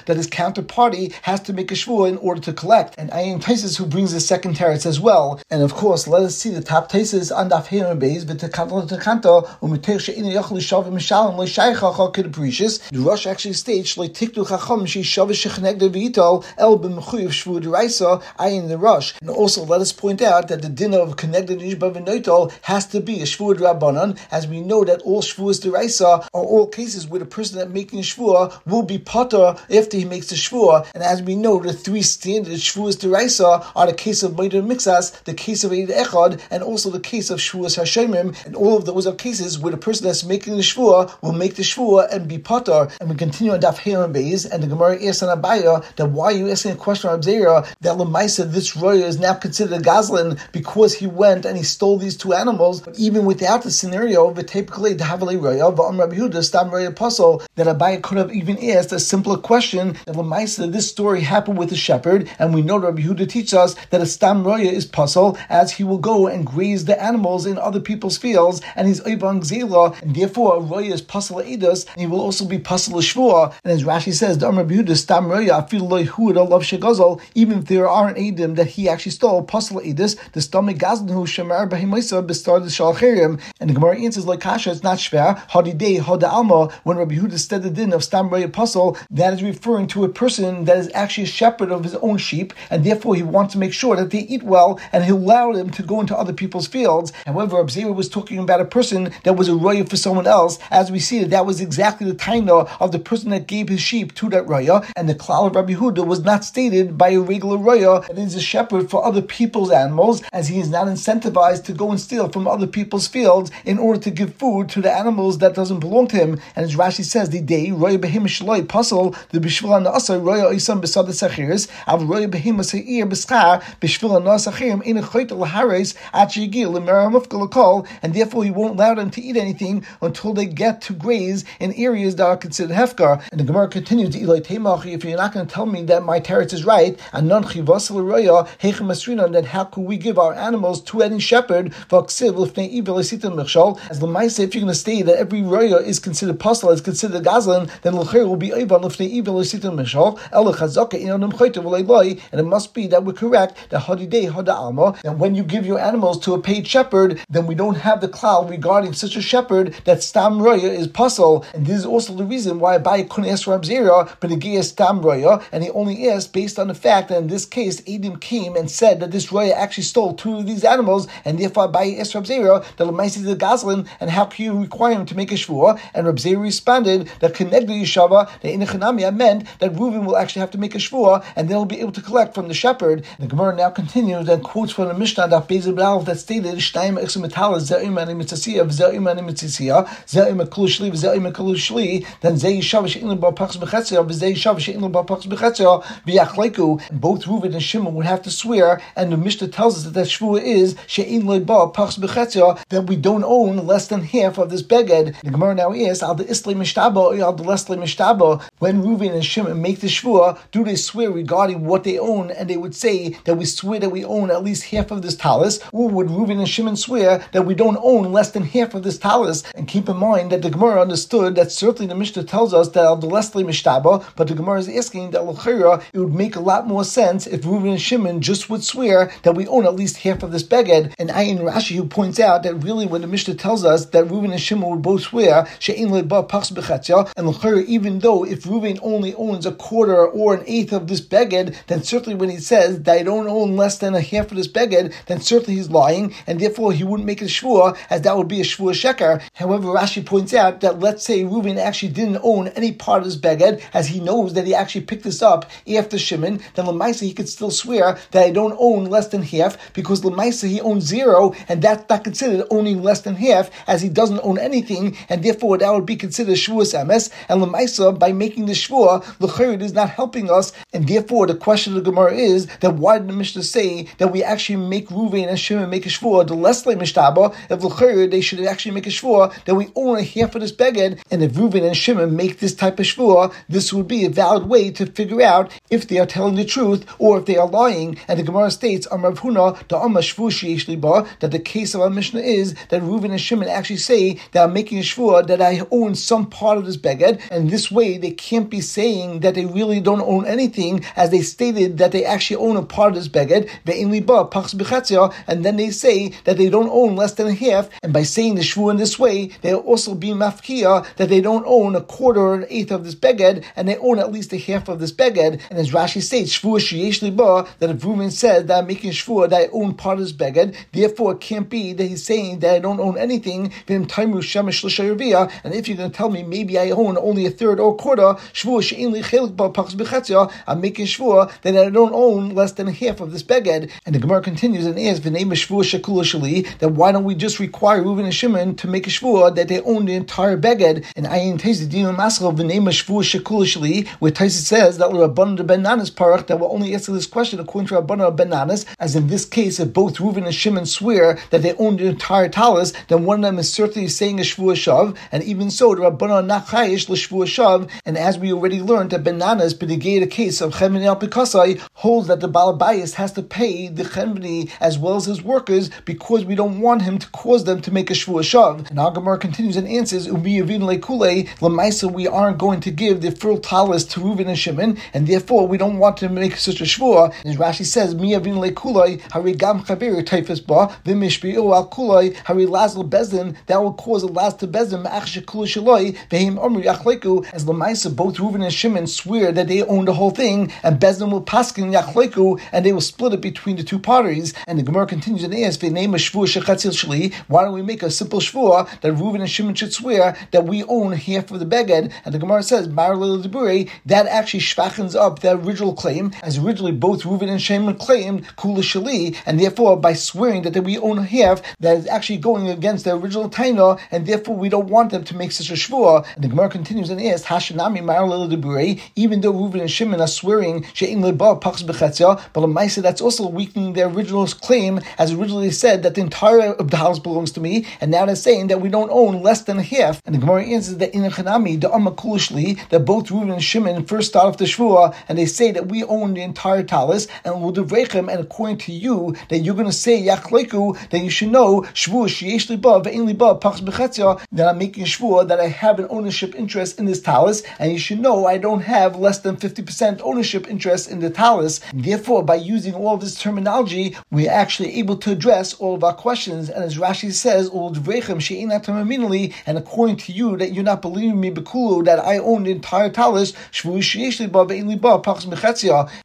that his counterparty has to make a shvua in order to collect. And Ayin Taisis who brings the second teretz as well. And of course, let us see the top Taisis on Daf Heron Beis v'tekanto tekanto u'mitech she'ina yochel lishav mishalim um, lo'shaychacha k'deprecious. The rush actually states lo'tiktu chacham she'shav shechnegde v'itol el b'mechuyev shvu deraisa Ayin the rush. And also let us point out that the din of connected nishba v'noitol has to be a shvu rabbanon, as we know that all shvuas deraisa are all cases where the person that making shvua will be potter after he makes the shvua. And as we know, the three standard shvuas deraisa are the case of Meidir Mixas, the case of Eid Echad, and also the case of Shvuas Hashemim. And all of those are cases where the person that's making the shvua will make the shvua and be potter. And we continue on Daf Heron Beis, and the Gemara asks on Abaya that why are you asking a question on Abzera that Lamaisa, this roya is now considered a Gazlan because he went and he stole these two animals, even without the scenario of the typically Havali roya, Va'am Rabbi Huda, Stam roya apostle, that Abaya could have even asked a simpler question that Lamaisa, this story happened with the shepherd, and we know Rabbi Huda teaches us that a stam roya is puzzle, as he will go and graze the animals in other people's fields, and he's oivang zela, and therefore a roya is puzzle edus, and he will also be puzzle shvua. And as Rashi says, the Rabbi stam roya loy huda love shegazal, even if there aren't edim that he actually stole puzzle edus, the stomach who shemar behimoisa bestar the shalcherim, and the Gemara answers like kasha, it's not shver hadi day hada alma. When Rabbi Huda said the din of stam roya puzzle, that is referring to a person that is actually a shepherd of his own sheep, and therefore he wants to make sure that they eat well, and he allowed them to go into other people's fields. And however, Abzira was talking about a person that was a roya for someone else, as we see that was exactly the taina of the person that gave his sheep to that roya, and the klal of Rabbi Huda was not stated by a regular roya that is a shepherd for other people's animals, as he is not incentivized to go and steal from other people's fields in order to give food to the animals that doesn't belong to him. And as Rashi says, the day roya behim shloi puzzle the bishvil nasa roya isam besad sachiris av roya behim seir beschar bishvil nasa chirim in a chayt lahares at yigil l'meramufkal and therefore he won't allow them to eat anything until they get to graze in areas that are considered hefkar. And the Gemara continues, if you're not going to tell me that my teretz is right, and non then how could we give our animals to any shepherd? As the if you're going to say that every roya is considered postal, is considered gazlan, then l'cher will be even lifnei evil lesitim mishal. And it must be that we're correct that hadidei hada alma. And when you give your animals to a paid shepherd, then we don't have the cloud regarding such a shepherd that stam roya is puzzle. And this is also the reason why Abai couldn't ask Rab Zera, but the stam roya, and he only asked based on the fact that in this case, Adam came and said that this roya actually stole two of these animals, and therefore Abai asked Rab Zera, the Lamaisi the Gazlin, and how can you require him to make a shvur? And Rab Zera responded that Kenegda Yishava, the Inachanamia meant that Reuven will actually have to make a shvur, and they'll be able to collect from the shepherd. The Gemara now continues and quotes from the Mishnah that that stated, Shtaim Exumetalas, Zerim and Mitzasiya, Zerim and Mitzasiya, Zerim and Kulushli, Zerim and Kulushli, then Zei Yishav She'in Ba Pachs Bechetzia, Zei Yishav She'in Ba Pachs Bechetzia, V'yachleiku, both Reuven and Shimon would have to swear, and the Mishnah tells us that that shvur is She'in Ba Pachs Bechetzia, that we don't own less than half of this beged. The Gemara now is, Al the Isli Mishtaba, Al the Lesli Mishtaba, when Reuven and Shimon make the shvur, do they swear regarding what they own, and they would say that we swear that we own at least half of this talis, or would Reuven and Shimon swear that we don't own less than half of this talis? And keep in mind that the Gemara understood that certainly the Mishnah tells us that al Lesli Mishtaba, but the Gemara is asking that L'chira, it would make a lot more sense if Reuven and Shimon just would swear that we own at least half of this beged. And Ayin Rashi, who points out that really when the Mishnah tells us that Reuven and Shimon would both swear, She'in and L'chira, even though if Reuven only owns a quarter or an eighth of this beged, then certainly when he says that I don't own less than a half of this beged, then certainly he's lying, and therefore he wouldn't make a shvur, as that would be a shvur sheker. However, Rashi points out that let's say Reuven actually didn't own any part of this beged, as he knows that he actually picked this up after Shimon, then Lamaisa he could still swear that I don't own less than half, because Lamaisa he owns zero, and that's not considered owning less than half, as he doesn't own anything, and therefore that would be considered shvuas emes. And Lamaisa, by making the shvur, the is not helping us, and therefore the question of the Gemara is that why did the Mishnah say that we actually make Ruvain and Shimon make a shvur, the Leslie Mishtaba, if L'chayr, they should actually make a shvur that we own a half of this beged, and if Ruvain and Shimon make this type of shvur, this would be a valid way to figure out if they are telling the truth or if they are lying. And the Gemara states, Amrav Huna, the Amma Shvu that the case of our Mishnah is that Reuven and Shimon actually say that I'm making a shvur that I own some part of this beged, and this way they can't be saying that they really don't own anything, as they stated that they actually own a part of this beged, and then they say that they don't own less than a half, and by saying the shvu in this way, they'll also be mafkia that they don't own a quarter or an eighth of this beged, and they own at least a half of this beged. And as Rashi states, shvu sheyesh liba, that if Reuven said that I'm making shvu that I own part of this beged, therefore it can't be that he's saying that I don't own anything. And if you're going to tell me maybe I own only a third or a quarter, shvu she'in li I'm making shvu that I don't own less than a half of this beged. And the Gemara continues and asks, that why don't we just require Reuven and Shimon to make a shvua that they own the entire beged? And I Ayin Taiz Dino Masal v'nei shvua shekula shali, where Taiz says that Rabbanan Ben Nanas parach that will only answer this question according to Rabbanan Ben Nanas, as in this case, if both Reuven and Shimon swear that they own the entire talis, then one of them is certainly saying a shvua shav, and even so, the Rabbanan nachayish l'shvua shav, and as we already learned that Ben Nanas, the case of Chemin El Pikasai, holds that the Balabayas has to pay the Chemini as well as his workers because we don't want him to cause them to make a shvu shav. And Agamar continues and answers, Umiyavin lekule, lemaisa, we aren't going to give the full talis to Reuven and Shimon, and therefore we don't want to make such a shvu. As Rashi says, Miyavin lekulei, harigam chavir taifas ba, v'mishbi'u al kulei, hari lazl bezdin, that will cause a last to bezdin, ma'ach shekulu shaloi, v'him omri yachleku, as lemaisa, both Reuven and Shimon swear that they own the whole thing, and bezdin will paskin yachleku, and they will split it between the two parties. And the Gemara continues and asks, name a shechatzil shli. Why don't we make a simple shvur that Reuven and Shimon should swear that we own half of the beged? And the Gemara says, that actually shvachens up that original claim, as originally both Reuven and Shimon claimed Kula Shali, and therefore by swearing that we own half, that is actually going against the original Taina, and therefore we don't want them to make such a shvua. And the Gemara continues and asks, Hashanami Maralil even though Reuven and Shimon are swearing Pachs but Lamaisa that's also weakening their original claim, as originally said that the entire of the house belongs to me, and now they're saying that we don't own less than a half. And the Gemara answers that in Chanami, the Amakulishli, that both Reuven and Shimon first start off the Shvua, and they say that we own the entire talis, and we'll do Ludavrechem, and according to you, that you're going to say Yachleku, then you should know Shvua Sheyesh Liba, Ve'in Liba, Pachs Bechetzia, that I'm making Shvua, that I have an ownership interest in this talis, and you should know I don't have less than 50% ownership interest in the talis. Therefore, by using all this terminology, we're actually able to address all of our questions. And as Rashi says, and according to you, that you're not believing me, Bekulu, that I own the entire talis,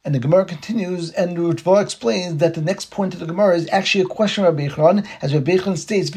and the Gemara continues, and Ritva explains that the next point of the Gemara is actually a question of Rabbi as Rabbi states,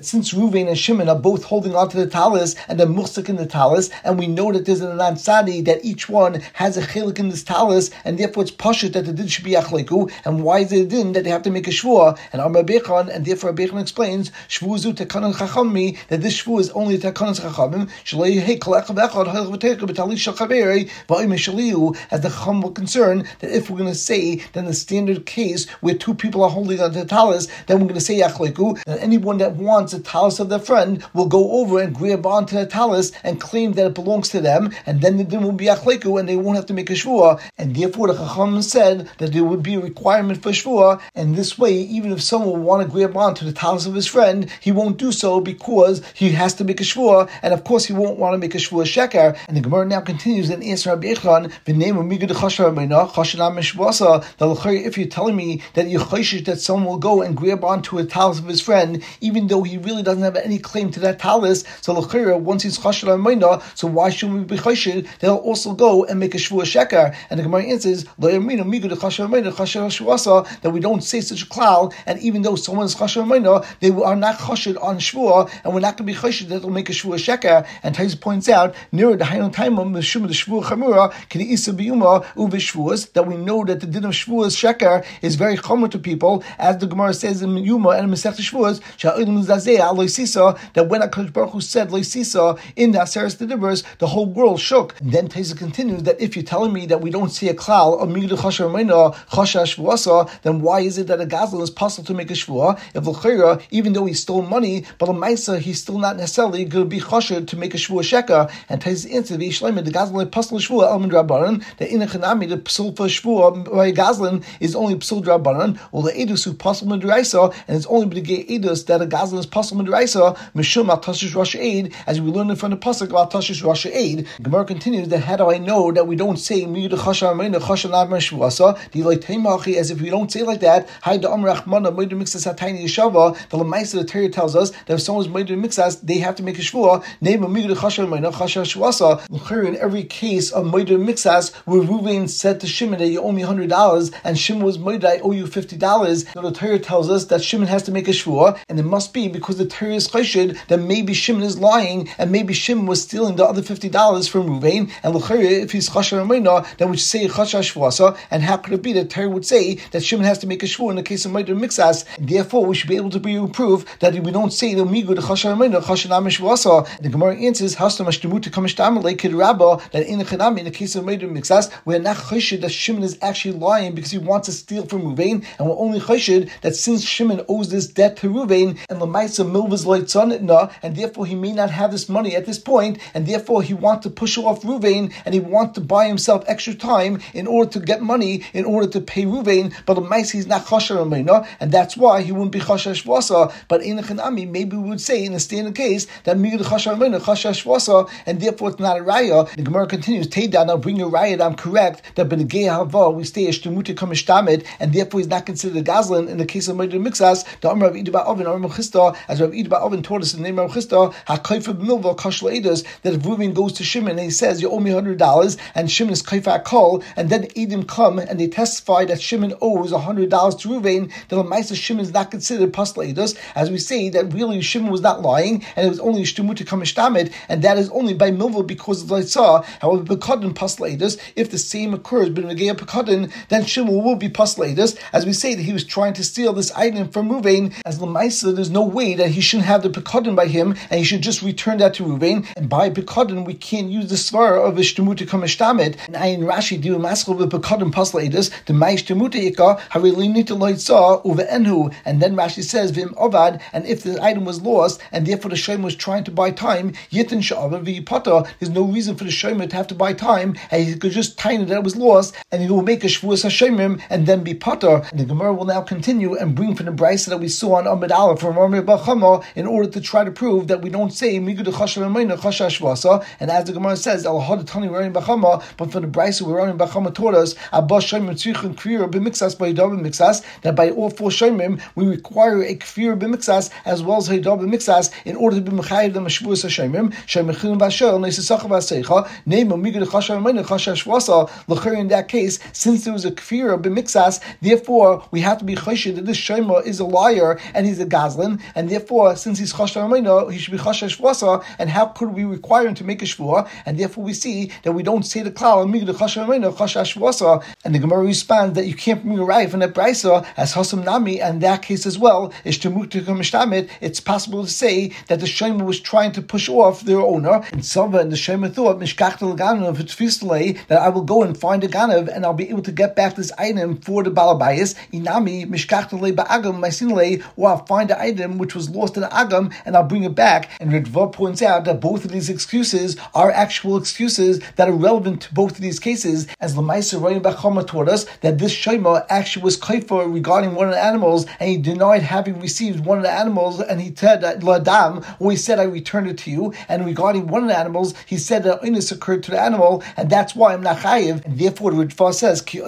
since Ruvain and Shimon are both holding onto the talis and the muhsik in the talis, and we know that there's an ansadi that each one has a chilik in this talis, and therefore it's pashut that the din should be achleku. And why is it a din that they have to make a shvua? And Amar Bechan, and therefore Bechan explains shvuzu tekanon chachami that this shvu is only tekanon chachamim. Shalei hey kolech v'echad halach v'teika b'talis shalchaveri v'im shaliu as the chacham will concern that if we're going to say then the standard case where two people are holding on to the talis, then we're going to say achleku. And anyone that wants a talis of their friend will go over and grab onto the talis and claim that it belongs to them, and then the din will be achleku, and they won't have to make a shvua. And therefore, the chacham said that there would be a requirement for shvua, and this way, even if someone will want to grab on to the talis of his friend, he won't do so because he has to make a shvua, and of course, he won't want to make a shvua sheker. And the Gemara now continues and answers Rabbi Echon, the name of Migud that if you're telling me that you're that someone will go and grab onto a talis of his friend, even though he really doesn't have any claim to that talis, so once he's chashir on so why should we be chashir? They'll also go and make a shvua sheker. And the Gemara answers, that we don't say such a cloud, and even though someone is chashir they are not chashir on shvua, and we're not going to be chashir that will make a shvua sheker. And Tais points out, near the Hayon Taimam, the Shuma, the shvua chamura, can isa biyuma uvishvuas, that we know that the din of shvuas sheker is very common to people, as the Gemara says in Yuma and Masech Shvuas, that when HaKadosh Baruch Hu said Leisisa in the Aseres Dibers, the whole world shook. And then Teza continues that if you're telling me that we don't see a klal of Migdu Chasher Meina, Chasha Shvuasa, then why is it that a Gazlan is possible to make a Shvua? If L'chira, even though he stole money, but a Maisa, he's still not necessarily going to be Chasher to make a Shvua Sheka. And Teza answered, the the Gazlan, Pasal Shvua, Elman Rabbanan, the in a Chanami, the Psul for Shvua by Gazlan is only Psul Rabbanan, or the Edus who Pasal Madraisa, and it's only the gay Edus that a Gazlan is Pasal Madraisa, Mishum Al Tashish Rosh Aid, as we learned from the pasuk about Tashish Rosh Aid. Gemara continues that how do I know that we don't say Miyud Chasha Amayna Chasha Navman Shvasa? As if we don't say like that. The Lamaisa the Torah tells us that if someone's Moidu Mixas, they have to make a Shvua. Name a. In every case of Moidu Mixas, where Ruvain said to Shimon that you owe me hundred dollars, and Shimon was Moidu, I owe you fifty dollars. So the Torah tells us that Shimon has to make a Shvua, and it must be because the Torah is chayshid that maybe Shimon is lying, and maybe Shimon was stealing the other fifty dollars from Ruvain, and L'chayr, if he's Amayna, then we should say Chashar Shvasa, and how could it be that Torah would say that Shimon has to make a Shvu in the case of Maidr Mixas, therefore we should be able to be proof that we don't say the Migu the Chashar Amayna, Chashar Nam Shvasa. The Gemara answers, Hasta Mashtamu to Kamishtam Lekid Rabba, that in the Chanami, in the case of Maidr Mixas, we're not Chashid that Shimon is actually lying because he wants to steal from Ruvain, and we're only Chashid that since Shimon owes this debt to Ruvain, and Lamaisa Milva's it, and therefore he may not have this money at this point, and therefore he wants to push off Ruvain, and he wants to buy himself extra time in order to get money, in order to pay Ruvain, but the mice he's not chasher and that's why he wouldn't be chasher shvasa. But in the chanami, maybe we would say in a standard case that migud chasher chasher shvasa, and therefore it's not a raya. The Gemara continues, down, I'll bring your raya, I'm correct, that benegei hava, we stay eshtemuti kamishtamid, and therefore he's not considered a gazlan in the case of murder mixas, the Amr of Idba Oven, Amr Chisda, as Rav Idba Oven told us in the name of Chisda, HaKaifa Milva Kashla Edus, that if Reuven goes to Shimon and he says, You owe me $100, and Shimon is Kaifa Kol, and then Edom come and they testify that Shimon owes $100 to Reuven, then Lamaisa Shimon is not considered Pasla Edus, as we say that really Shimon was not lying, and it was only Shtumuta Kamishtamid, and that is only by milva because of Litzah. However, Pekadin Paslaidus, if the same occurs but in Nagea Pekadin, then Shimon will be Paslaidus, as we say that he was trying to steal this item from Ruvain, as Lamaisa, there's no way that he shouldn't have the Pekadin by him, and he should just return that to Ruvain, and by Pekadin we can't use the Svar of Ishtamuta Kamishtamid, and Ayin Rashi do Maskal with Pekadin Paslaidus, the Maishtamuta Ika, er, Havilinita Litzah, Uva Enhu, and then Rashi says, Vim Ovad, and if the item was lost, and therefore the Shem was trying to buy time, Yitin Sha'ava V'yipata, there's no reason for the Shomer to have to buy time, and he could just tiny that it was lost, and he will make a Shavuos Hashemim, and then be Potter. And the Gemara will now continue and bring from the Braisa that we saw on Amid Aleph from Rami Bachama in order to try to prove that we don't say Migud Chashav and as the Gemara says, Al Hadatani Bachama, but for the Braisa we're running Bachama taught us, Abba Shemim Tzrichim Kvir B'Mixas by Mixas, that by all four Shemim we require a Kvir B'Mixas as well as Haidab Mixas in order to be Mechayiv the Mashvuas Hashemim, Shemichin Bashel, Nesasachav Asecha, name of Migud Chashav in that case, since there was a kfir b'mixas, therefore we have to be choshed that this shema is a liar and he's a gazlan, and therefore since he's chashav he should be chashav shvasa, and how could we require him to make a shvua? And therefore we see that we don't say the klal migud chashav chashav shvasa, and the Gemara responds that you can't bring a right from that brisa as hasam nami, and that case as well is to mishtamit. It's possible to say that the shema was trying to push off their owner, and Sava and the shema thought mishkachtel ganav that I will go and find a ganav and I'll be able to get back this item for the balabayas. Inami mishkachtele ba'agam maisinle, or I'll find the item which was lost in the agam and I'll bring it back. And Ritva points out that both of these excuses are actual excuses that are relevant to both of these cases, as Lamaisa Rami Bachama taught us that this Shema actually was kaifa regarding one of the animals, and he denied having received one of the animals, and he said that Ladam, or he said, I returned it to you. And regarding one of the animals, he said that illness occurred to the animal, and that's why I'm not chayiv. And therefore, the Ritva says, Ki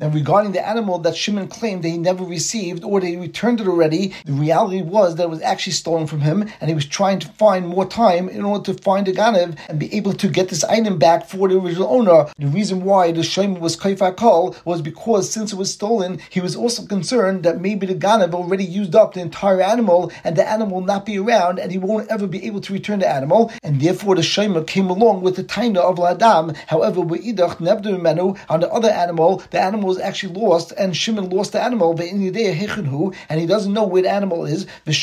and regarding the animal that Shimon claimed that he never received or that he returned it already, the reality was that it was actually stolen from him, and he was trying to find more time in order to find a Ganav and be able to get this item back for the original owner. The reason why the Shema was Kaifakal was because since it was stolen, he was also concerned that maybe the Ganav already used up the entire animal and the animal will not be around and he won't ever be able to return the animal, and therefore the Shema came along with the Taina of Ladam. However, Idach Menu on the other animal, the animal was actually lost, and Shimon lost the animal, and he doesn't know where the animal is, and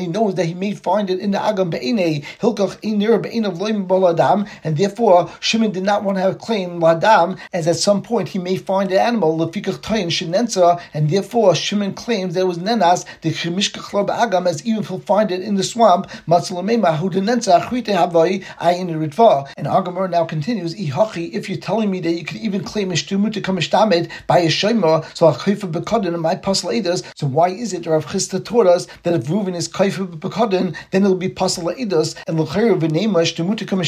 he knows that he may find it in the Agam and therefore Shimon did not want to have claim Ladam, as at some point he may find the animal, and therefore Shimon claims there was Nenas, the Agam, as even if he'll find it in the swamp, and Agamor now continues, if you're telling me that you could even claim Ishtumu to come by a Shema, so a Kaifa Bekadin and my Pasal so why is it Rav Chisda taught us that if Reuven is Kaifa Bekadin, then it'll be Pasal and L'chayr V'nema Ishtumu to come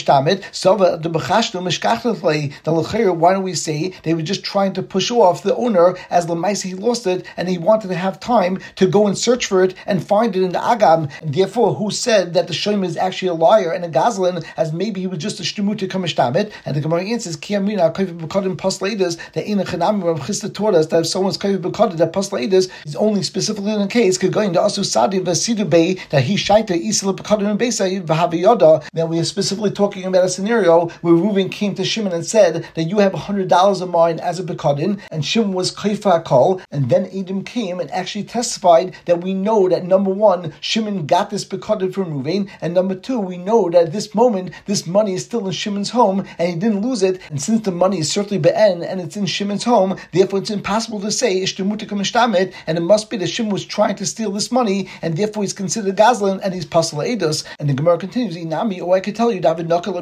Sava the Bechashtu Mishkachletlei, the Why don't we say they were just trying to push off the owner as Lamaisi he lost it and he wanted to have time to go and search for it and find it in the Agam, and therefore who said that the Shema is actually a liar and a Gazlan, as maybe he was just a Shtumu to come and the Gemara answers, Kiyamina Kaifa Bekadim Pasladis, that in a Chanam Rav Chisda taught us that if someone's Kaifa Bekadim, that Pasladis is only specifically in a case, could go Asu Sadi Vasidu Bay, that he Shaita Isla Bekadim and Besa Vahaviyoda. Now we are specifically talking about a scenario where Reuven came to Shimon and said that you have $100 of mine as a Bekadin, and Shimon was Kaifa Kol, and then Edom came and actually testified that we know that number one, Shimon got this Bekadin from Reuven, and number two, we know that at this moment, this money is still in Shimon's home, and he didn't lose it, and since the money is certainly be'en and it's in Shimon's home, therefore it's impossible to say ishtemutakum and it must be that Shimon was trying to steal this money, and therefore he's considered Gazlan and he's pasal Eidos. And the Gemara continues, Inami, or oh, I could tell you, David Nakal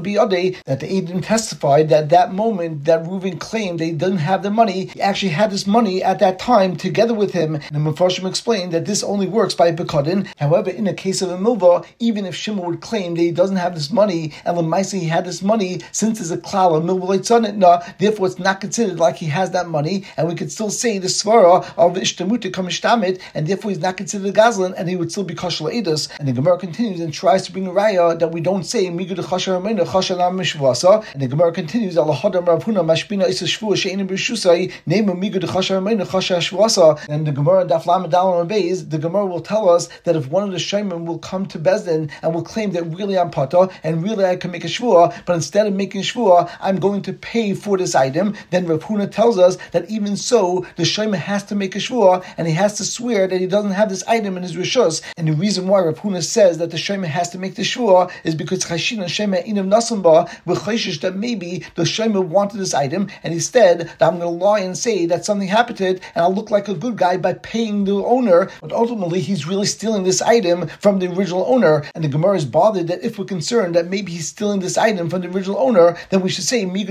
that the Edom testified that that moment that Reuven claimed they didn't have the money, he actually had this money at that time together with him. And the Mepharshim explained that this only works by Bekadin. However, in the case of a Milva, even if Shimon would claim that he doesn't have this money, and Lemaisi he had this money, since there's a klal of milvuleit therefore it's not considered like he has that money, and we could still say the svara of ishtamuta kamishtamit, and therefore he's not considered a gazlan, and he would still be kashal edus. And the Gemara continues and tries to bring a raya that we don't say migud chashar amena chashar mishvasa. And the Gemara continues Allah Rav Huna mashbina isa shvu she'enim b'shusai name migud chashar amena chashar shvasa. And the Gemara daf lamadal beis the Gemara will tell us that if one of the shayman will come to Bezdin and will claim that really I'm pata and really I can make a shvua, but instead of making shvua, I'm going to pay for this item. Then Rav Huna tells us that even so, the shayma has to make a shvua and he has to swear that he doesn't have this item in his rishus. And the reason why Rav Huna says that the shayma has to make the shvua is because chashin and shayma inam nasamba v'chayshish that maybe the shayma wanted this item and instead that I'm going to lie and say that something happened to it and I'll look like a good guy by paying the owner, but ultimately he's really stealing this item from the original owner. And the Gemara is bothered that if we're concerned that maybe he's stealing this item from the original owner, then we should say and by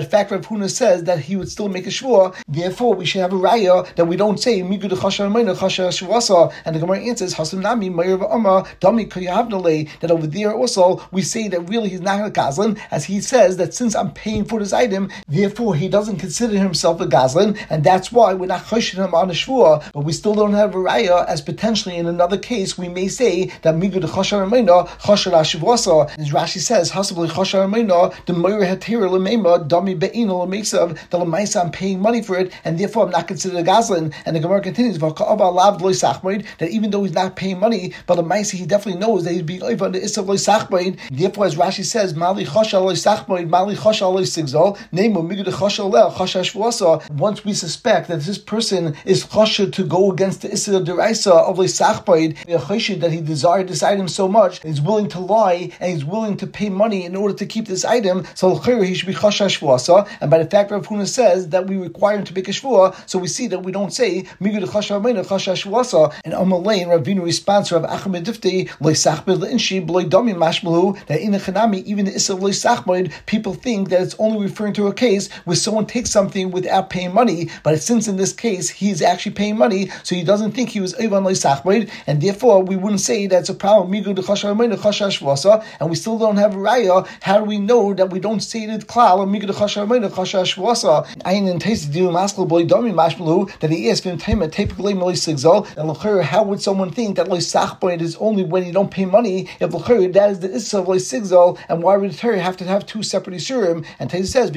the fact Rav Huna says that he would still make a shvua, therefore we should have a raya that we don't say and the Gemara answers that over there also we say that really he's not a gazlan, as he says that since I'm paying for this item, therefore he doesn't consider himself a gazlan, and that's why we're not choshin him on a shvua, but we still don't have a raya, as potentially in another case we may say that migud choshan amena choshan ashvasa. As Rashi says, hasabli choshan amena the moira hatira lemema dami beina lemeksav the lemaisa I'm paying money for it, and therefore I'm not considered a gazlan. And the Gemara continues that even though he's not paying money, but the Maisa he definitely knows that he's being over the Isav loy. Therefore, as Rashi says, Mali chosha loy once we suspect that this person is choshed to go against the Issa Deraisa of Leisachbaid, that he desired this item so much, he's willing to lie and he's willing to pay money in order to keep this item, so he should be choshash shvuasa. And by the fact Rav Huna says that we require him to make a shvua, so we see that we don't say migud chashash shvuasa. And Amalei and Ravina responds to Rav Achmed Difti Leisachbaid Leinshi Bloidami Mashmalu that in the Chanami even the Issa Leisachbaid people think that it's only referring to a case where someone takes something without paying money, but since in this case he's actually paying money, so he doesn't think he was Ivan Leisachmaid, and therefore we wouldn't say that's a problem. And we still don't have raya. How do we know that we don't say it klal that he asked him and how would someone think that Leisachmaid is only when you don't pay money if that is the issa of sigzal and why would the have to have two separate isurim and Taisa says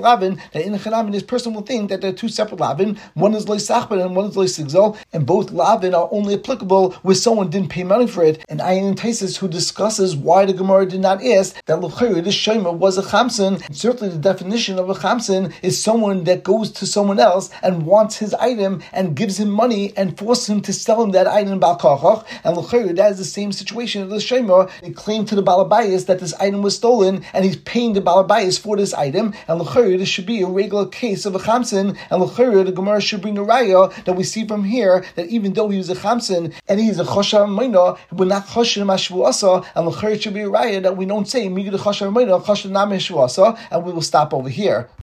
lavin that in the this person will think that there are two separate lavin. One is loisachban and one is loisigzal, and both lavin are only applicable where someone didn't pay money for it. And Ayin Taisis who discusses why the Gemara did not ask that l'chayr this shema was a chamsin. Certainly, the definition of a chamsin is someone that goes to someone else and wants his item and gives him money and forces him to sell him that item balkachach. And l'chayr that is the same situation of the shema. They claim to the balabayas that this item was stolen and he's paying the balabayas for this item. And l'chayr this should be a regular case of a chamsin, and l'chayr the Gemara should bring a raya that we see from here that even though he was a chamsin and he's a choshav mayna, we're not choshav mashvuasa, and l'chayr should be a raya that we don't say migud choshav mayna choshav nam and we will stop over here.